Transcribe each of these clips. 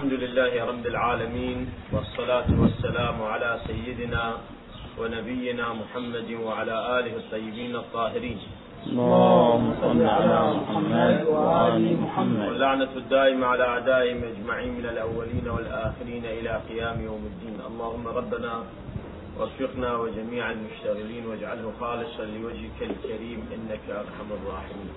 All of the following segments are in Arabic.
الحمد لله رب العالمين والصلاة والسلام على سيدنا ونبينا محمد وعلى آله الطيبين الطاهرين. اللهم صل على محمد وآل محمد. واللعنة الدائمة على أعدائهم أجمعين من الأولين والآخرين إلى قيام يوم الدين. اللهم ربنا وفقنا وجميع المشتغلين واجعله خالصا لوجهك الكريم إنك أرحم الراحمين.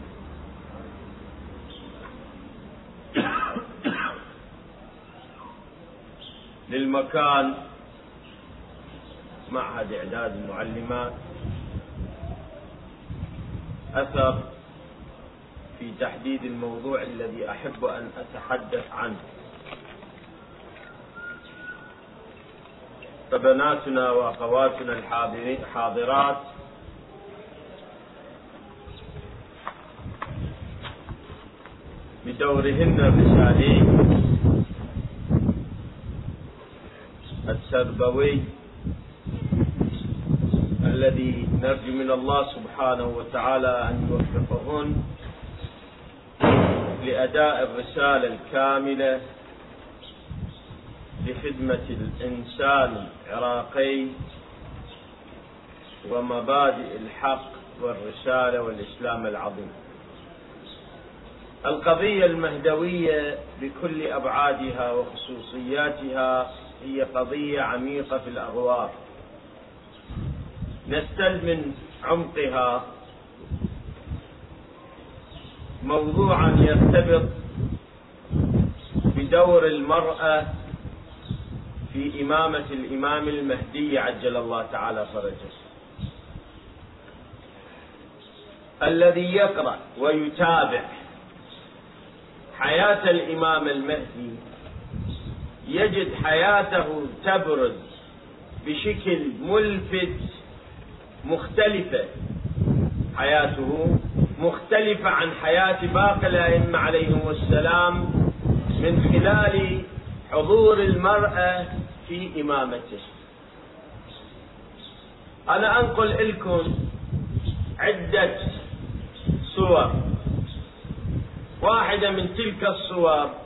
للمكان. معهد إعداد المعلمات أثر في تحديد الموضوع الذي أحب أن أتحدث عنه. فبناتنا وأخواتنا الحاضرات بدورهن الرسالي التربوي الذي نرجو من الله سبحانه وتعالى أن يوفقهن لأداء الرسالة الكاملة لخدمة الإنسان العراقي ومبادئ الحق والرسالة والإسلام العظيم. القضية المهدوية بكل أبعادها وخصوصياتها هي قضية عميقة في الأغوار نستل من عمقها موضوعا يرتبط بدور المرأة في إمامة الإمام المهدي عجل الله تعالى فرجه. الذي يقرأ ويتابع حياة الإمام المهدي يجد حياته تبرز بشكل ملفت مختلفة. حياته مختلفة عن حياة باقي الأئمة عليهم السلام من خلال حضور المرأة في إمامته. أنا أنقل لكم عدة صور. واحدة من تلك الصور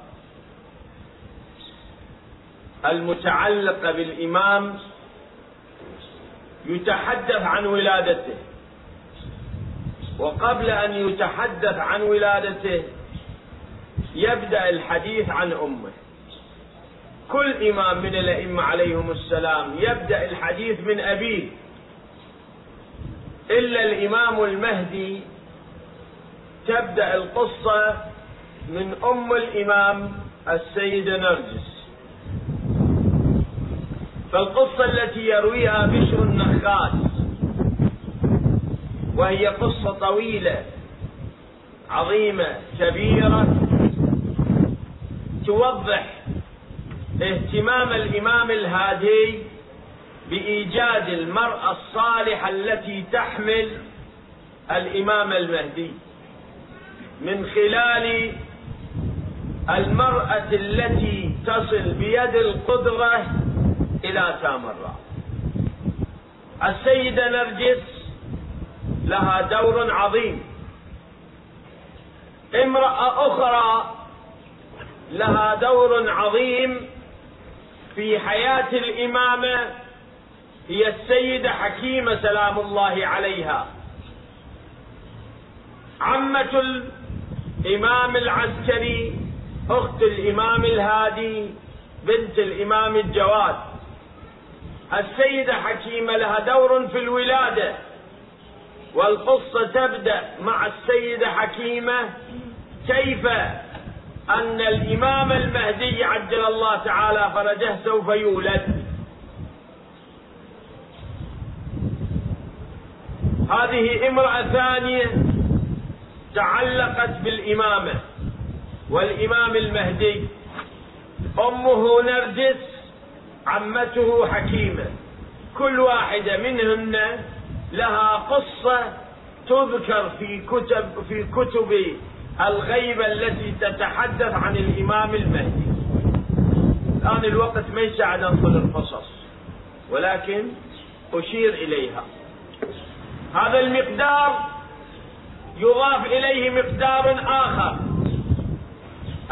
المتعلقة بالإمام يتحدث عن ولادته. وقبل أن يتحدث عن ولادته يبدأ الحديث عن أمه. كل إمام من الأئمة عليهم السلام يبدأ الحديث من أبيه. إلا الإمام المهدي تبدأ القصة من أم الإمام السيدة نرجس. فالقصة التي يرويها بشر النخاس وهي قصة طويلة عظيمة كبيرة توضح اهتمام الإمام الهادي بإيجاد المرأة الصالحة التي تحمل الإمام المهدي. من خلال المرأة التي تصل بيد القدرة إلى سامراء السيدة نرجس لها دور عظيم. امرأة أخرى لها دور عظيم في حياة الإمامة هي السيدة حكيمة سلام الله عليها. عمة الإمام العسكري أخت الإمام الهادي بنت الإمام الجواد. السيدة حكيمة لها دور في الولادة والقصة تبدأ مع السيدة حكيمة كيف أن الإمام المهدي عجل الله تعالى فرجه سوف يولد. هذه امرأة ثانية تعلقت بالإمامة والإمام المهدي أمه نرجس عمته حكيمة. كل واحدة منهن لها قصة تذكر في كتب في كتب الغيبة التي تتحدث عن الإمام المهدي. الآن الوقت ما يساعد أنقل القصص ولكن أشير إليها. هذا المقدار يضاف إليه مقدار آخر.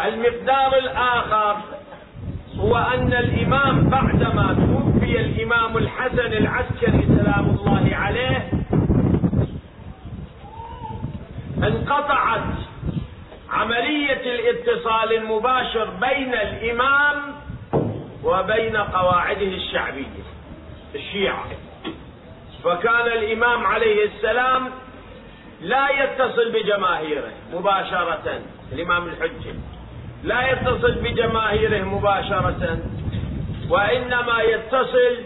المقدار الآخر وهو أن الإمام بعدما توفي الإمام الحسن العسكري سلام الله عليه انقطعت عملية الاتصال المباشر بين الإمام وبين قواعده الشعبية الشيعة. فكان الإمام عليه السلام لا يتصل بجماهيره مباشرة الإمام الحجة. لا يتصل بجماهيره مباشرة وإنما يتصل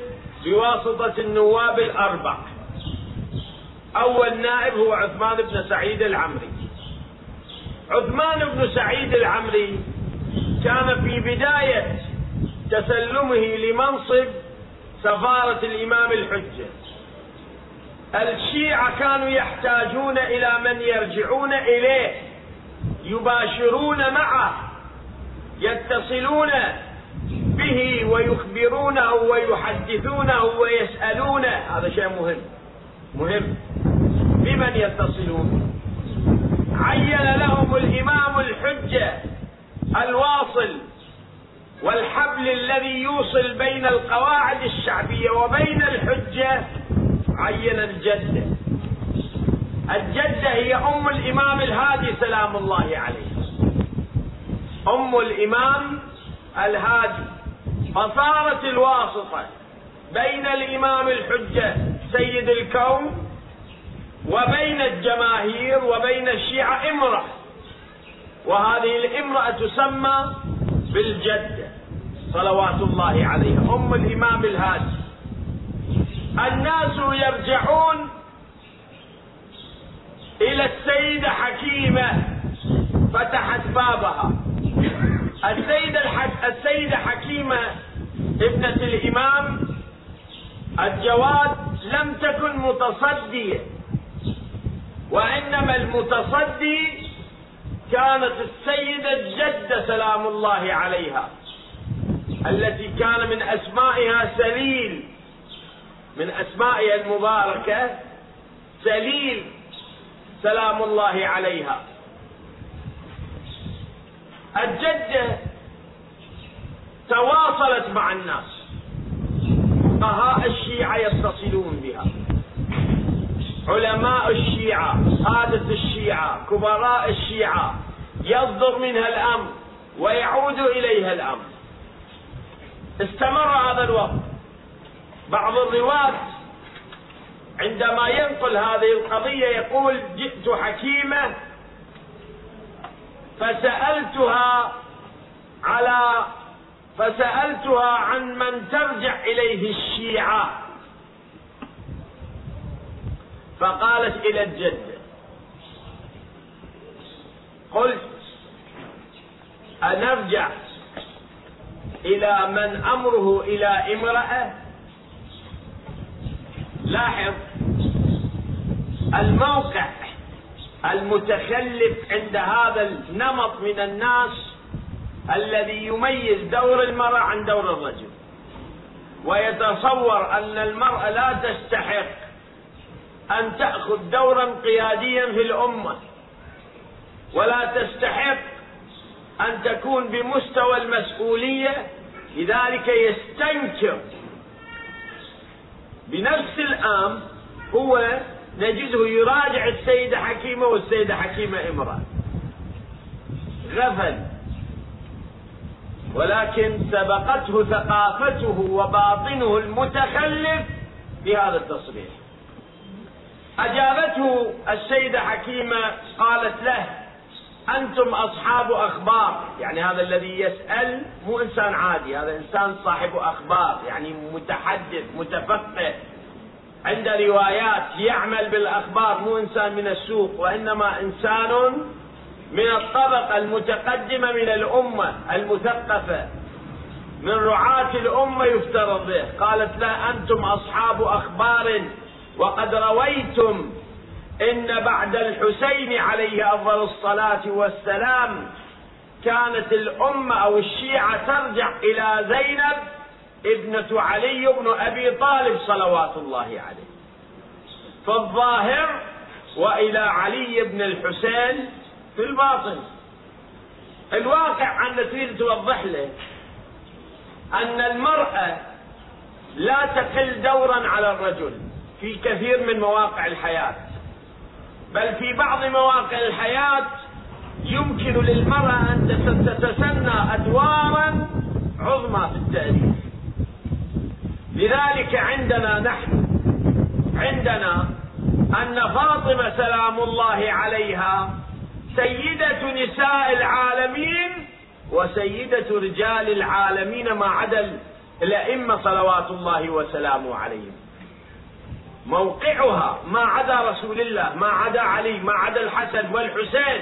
بواسطة النواب الأربع. أول نائب هو عثمان بن سعيد العمري. عثمان بن سعيد العمري كان في بداية تسلمه لمنصب سفارة الإمام الحجة. الشيعة كانوا يحتاجون إلى من يرجعون إليه يباشرون معه. يتصلون به ويخبرونه ويحدثونه ويسألونه هذا شيء مهم. مهم. بمن يتصلون؟ عين لهم الإمام الحجة الواصل والحبل الذي يوصل بين القواعد الشعبية وبين الحجة. عين الجدة. الجدة هي أم الإمام الهادي سلام الله عليه. أم الإمام الهادي. فصارت الواسطة بين الإمام الحجة سيد الكون وبين الجماهير وبين الشيعة إمرأة. وهذه الإمرأة تسمى بالجدة صلوات الله عليها. أم الإمام الهادي. الناس يرجعون إلى السيدة حكيمة فتحت بابها. السيدة الحك... السيدة حكيمة ابنة الإمام الجواد لم تكن متصدية وإنما المتصدي كانت السيدة الجدة سلام الله عليها التي كان من أسمائها سليل من أسمائها المباركة سليل سلام الله عليها. الجدة تواصلت مع الناس. فقهاء الشيعة يتصلون بها. علماء الشيعة قادة الشيعة كبراء الشيعة يصدر منها الأمر ويعود إليها الأمر. استمر هذا الوقت. بعض الرواة عندما ينقل هذه القضية يقول جئت حكيمة فسألتها على فسألتها عن من ترجع إليه الشيعة. فقالت إلى الجدة قلت أنرجع إلى من أمره إلى امرأة. لاحظ الموقع. المتخلف عند هذا النمط من الناس الذي يميز دور المرأة عن دور الرجل. ويتصور أن المرأة لا تستحق أن تأخذ دورا قياديا في الأمة ولا تستحق أن تكون بمستوى المسؤولية لذلك يستنكر. بنفس الآن هو نجده يراجع السيدة حكيمة والسيدة حكيمة إمرأة. غفل. ولكن سبقته ثقافته وباطنه المتخلف بهذا التصريح. أجابته السيدة حكيمة قالت له أنتم أصحاب أخبار. يعني هذا الذي يسأل مو إنسان عادي هذا إنسان صاحب أخبار يعني متحدث متفقه. عند روايات يعمل بالأخبار مو إنسان من السوق وإنما إنسان من الطبقة المتقدمة من الأمة المثقفة. من رعاة الأمة يفترض به. قالت لا أنتم أصحاب أخبار وقد رويتم إن بعد الحسين عليه أفضل الصلاة والسلام كانت الأمة أو الشيعة ترجع إلى زينب ابنة علي بن أبي طالب صلوات الله عليه. فالظاهر وإلى علي بن الحسين في الباطن. الواقع أن تريد توضح له أن المرأة لا تقل دورا على الرجل في كثير من مواقع الحياة. بل في بعض مواقع الحياة يمكن للمرأة أن تتسنى أدوارا عظمى في التأليف. لذلك عندنا نحن عندنا أن فاطمة سلام الله عليها سيدة نساء العالمين وسيدة رجال العالمين ما عدا الأئمة صلوات الله وسلامه عليهم. موقعها ما عدا رسول الله ما عدا علي ما عدا الحسن والحسين.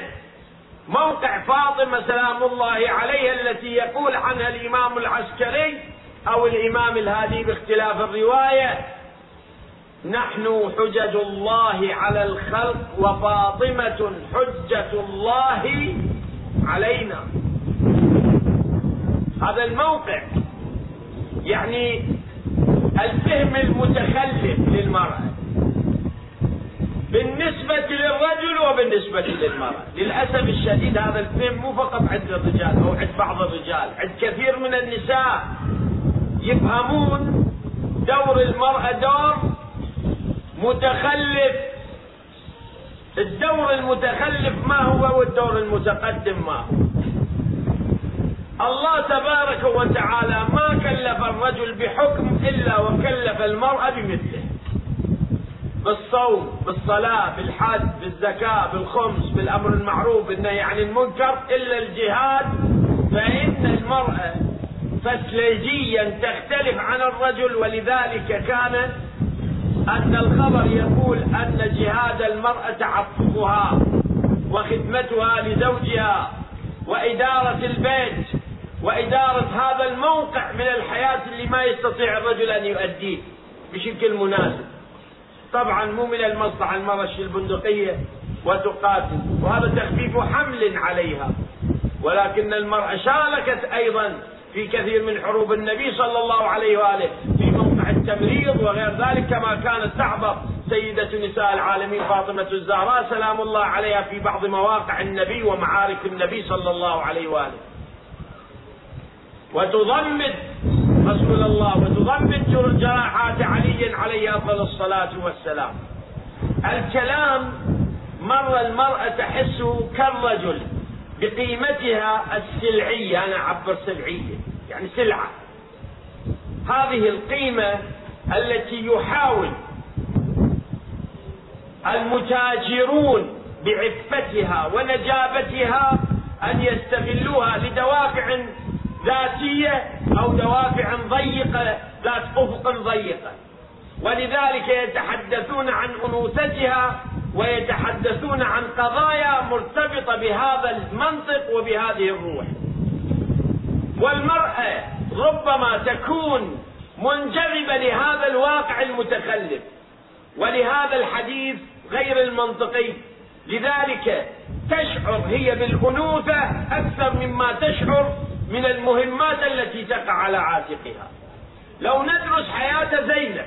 موقع فاطمة سلام الله عليها التي يقول عنها الإمام العسكري أو الإمام الهادي باختلاف الرواية نحن حجج الله على الخلق وفاطمة حجة الله علينا. هذا الموقع يعني الفهم المتخلف للمرأة. بالنسبة للرجل وبالنسبة للمرأة. للأسف الشديد هذا الفهم مو فقط عند الرجال أو عند بعض الرجال عند كثير من النساء. يفهمون دور المرأة دور متخلف. الدور المتخلف ما هو والدور المتقدم ما هو. الله تبارك وتعالى ما كلف الرجل بحكم إلا وكلف المرأة بمثله. بالصوم بالصلاة بالحج بالزكاة بالخمس بالأمر المعروف بالنهي عن المنكر إلا الجهاد فإن المرأة فسلجيا تختلف عن الرجل ولذلك كان أن الخبر يقول أن جهاد المرأة تعففها وخدمتها لزوجها وإدارة البيت وإدارة هذا الموقع من الحياة اللي ما يستطيع الرجل أن يؤديه بشكل مناسب. طبعا مو من المصلحة المرش البندقية وتقاتل وهذا تخفيف حمل عليها. ولكن المرأة شاركت أيضا في كثير من حروب النبي صلى الله عليه وآله في موقع التمريض وغير ذلك كما كانت تحضر سيدة نساء العالمين فاطمة الزهراء سلام الله عليها في بعض مواقع النبي ومعارك النبي صلى الله عليه وآله وتضمد رسول الله وتضمد جراحات علي عليه أفضل الصلاة والسلام. الكلام مر المرأة تحس كالرجل بقيمتها السلعية أنا اعبر سلعية يعني سلعة. هذه القيمة التي يحاول المتاجرون بعفتها ونجابتها أن يستغلوها لدوافع ذاتية أو دوافع ضيقة ذات أفق ضيقة ولذلك يتحدثون عن أنوثتها ويتحدثون عن قضايا مرتبطة بهذا المنطق وبهذه الروح. والمرأة ربما تكون منجذبة لهذا الواقع المتخلف ولهذا الحديث غير المنطقي. لذلك تشعر هي بالأنوثة أكثر مما تشعر من المهمات التي تقع على عاتقها. لو ندرس حياة زينب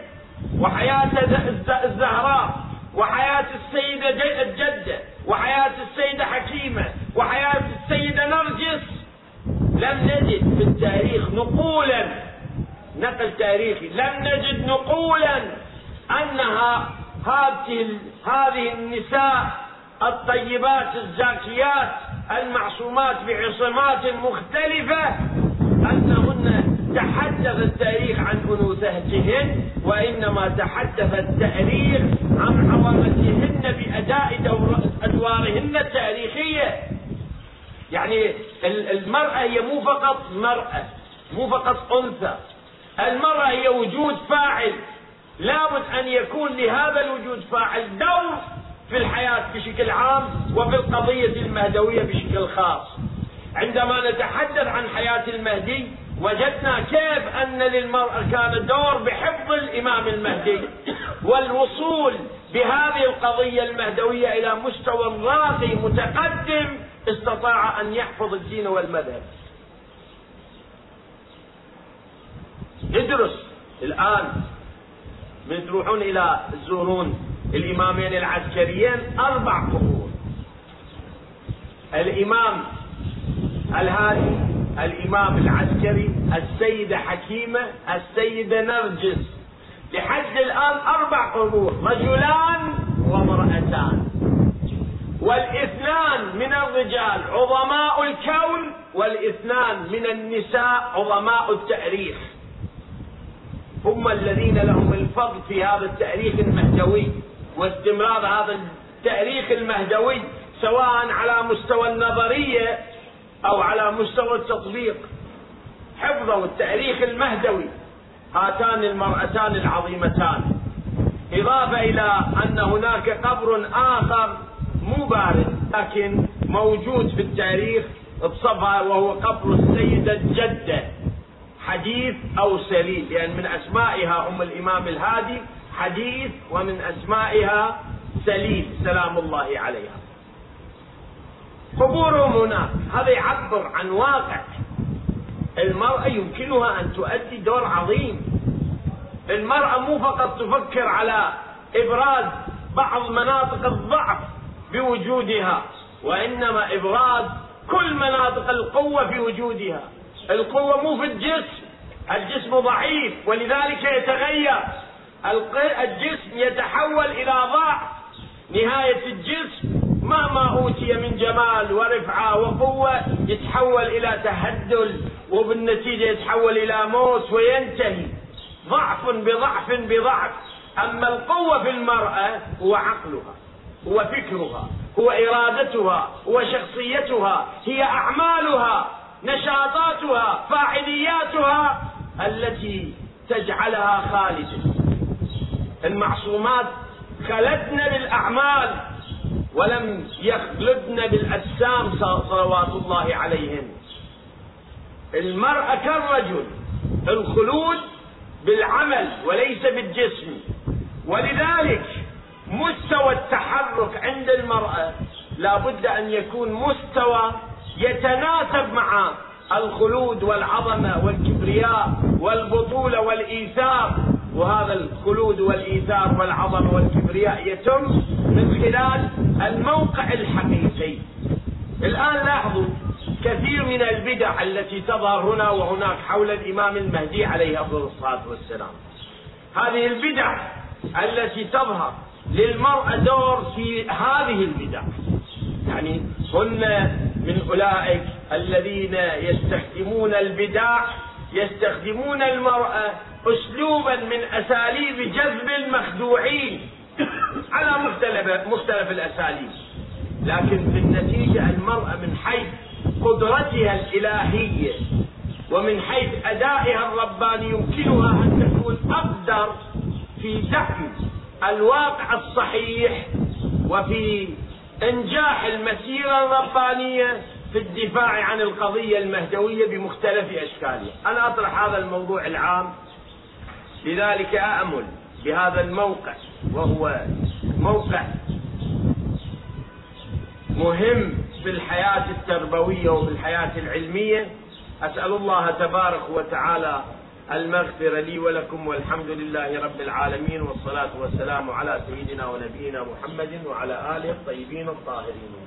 وحياة الزهراء وحياة السيدة الجدة وحياة السيدة حكيمة وحياة السيدة نرجس. لم نجد في التاريخ نقولا نقل تاريخي لم نجد نقولا هذه هذه النساء الطيبات الزاكيات المعصومات بعصمات مختلفة أنهن تحدث التاريخ عن أنوثتهن وإنما تحدث التاريخ عن عظمتهن بأداء أدوارهن التاريخية. يعني المرأة هي مو فقط مرأة مو فقط أنثى. المرأة هي وجود فاعل. لابد أن يكون لهذا الوجود فاعل دور في الحياة بشكل عام وفي القضية المهدوية بشكل خاص. عندما نتحدث عن حياة المهدي وجدنا كيف أن للمرأة كان دور بحفظ الإمام المهدي والوصول بهذه القضية المهدوية إلى مستوى راقي متقدم استطاع أن يحفظ الدين والمذهب. ندرس الآن من تروحون إلى تزورون الإمامين العسكريين أربع قرون. الإمام الهادي الإمام العسكري السيدة حكيمة السيدة نرجس. لحد الآن أربع قبور رجلان وامرأتان. والإثنان من الرجال عظماء الكون والإثنان من النساء عظماء التاريخ. هم الذين لهم الفضل في هذا التاريخ المهدوي واستمرار هذا التاريخ المهدوي سواء على مستوى النظرية أو على مستوى التطبيق. حفظوا التاريخ المهدوي. هاتان المرأتان العظيمتان. إضافة إلى أن هناك قبر آخر مو بارد لكن موجود في التاريخ بصفها وهو قبر السيدة الجدة حديث أو سليل لأن يعني من أسمائها أم الإمام الهادي حديث ومن أسمائها سليل سلام الله عليها. قبورهم هناك هذا يعبر عن واقع. المرأة يمكنها أن تؤدي دور عظيم. المرأة مو فقط تفكر على إبراز بعض مناطق الضعف بوجودها وإنما إبراز كل مناطق القوة في وجودها القوة مو في الجسم. الجسم ضعيف ولذلك يتغير. الجسم يتحول إلى ضعف. نهاية الجسم مهما أوتي من جمال ورفعة وقوة يتحول إلى تهدل وبالنتيجة يتحول إلى موت وينتهي. ضعف بضعف بضعف. أما القوة في المرأة هو عقلها هو فكرها هو إرادتها هو شخصيتها هي أعمالها نشاطاتها فاعلياتها التي تجعلها خالدة. المعصومات خلدن بالأعمال. ولم يخلدن بالأجسام صلوات الله عليهم المرأة كالرجل الخلود بالعمل وليس بالجسم. ولذلك مستوى التحرك عند المرأة لا بد أن يكون مستوى يتناسب مع الخلود والعظمة والكبرياء والبطولة والإيثار. وهذا الخلود والإيثار والعظمة والكبرياء يتم من خلال الموقع الحقيقي. الآن لاحظوا كثير من البدع التي تظهر هنا وهناك حول الإمام المهدي عليه أفضل الصلاة والسلام. هذه البدع التي تظهر للمرأة دور في هذه البدع. يعني هن من أولئك الذين يستخدمون البدع يستخدمون المرأة أسلوبا من أساليب جذب المخدوعين على مختلف مختلف الأساليب. لكن في النتيجة المرأة من حيث قدرتها الإلهية ومن حيث أدائها الرباني يمكنها أن تكون أقدر في دعم الواقع الصحيح وفي إنجاح المسيرة الربانية في الدفاع عن القضية المهدويه بمختلف أشكالها. أنا أطرح هذا الموضوع العام لذلك امل بهذا الموقع وهو موقع مهم في الحياة التربوية وفي الحياة العلمية أسأل الله تبارك وتعالى المغفرة لي ولكم والحمد لله رب العالمين والصلاة والسلام على سيدنا ونبينا محمد وعلى آله الطيبين الطاهرين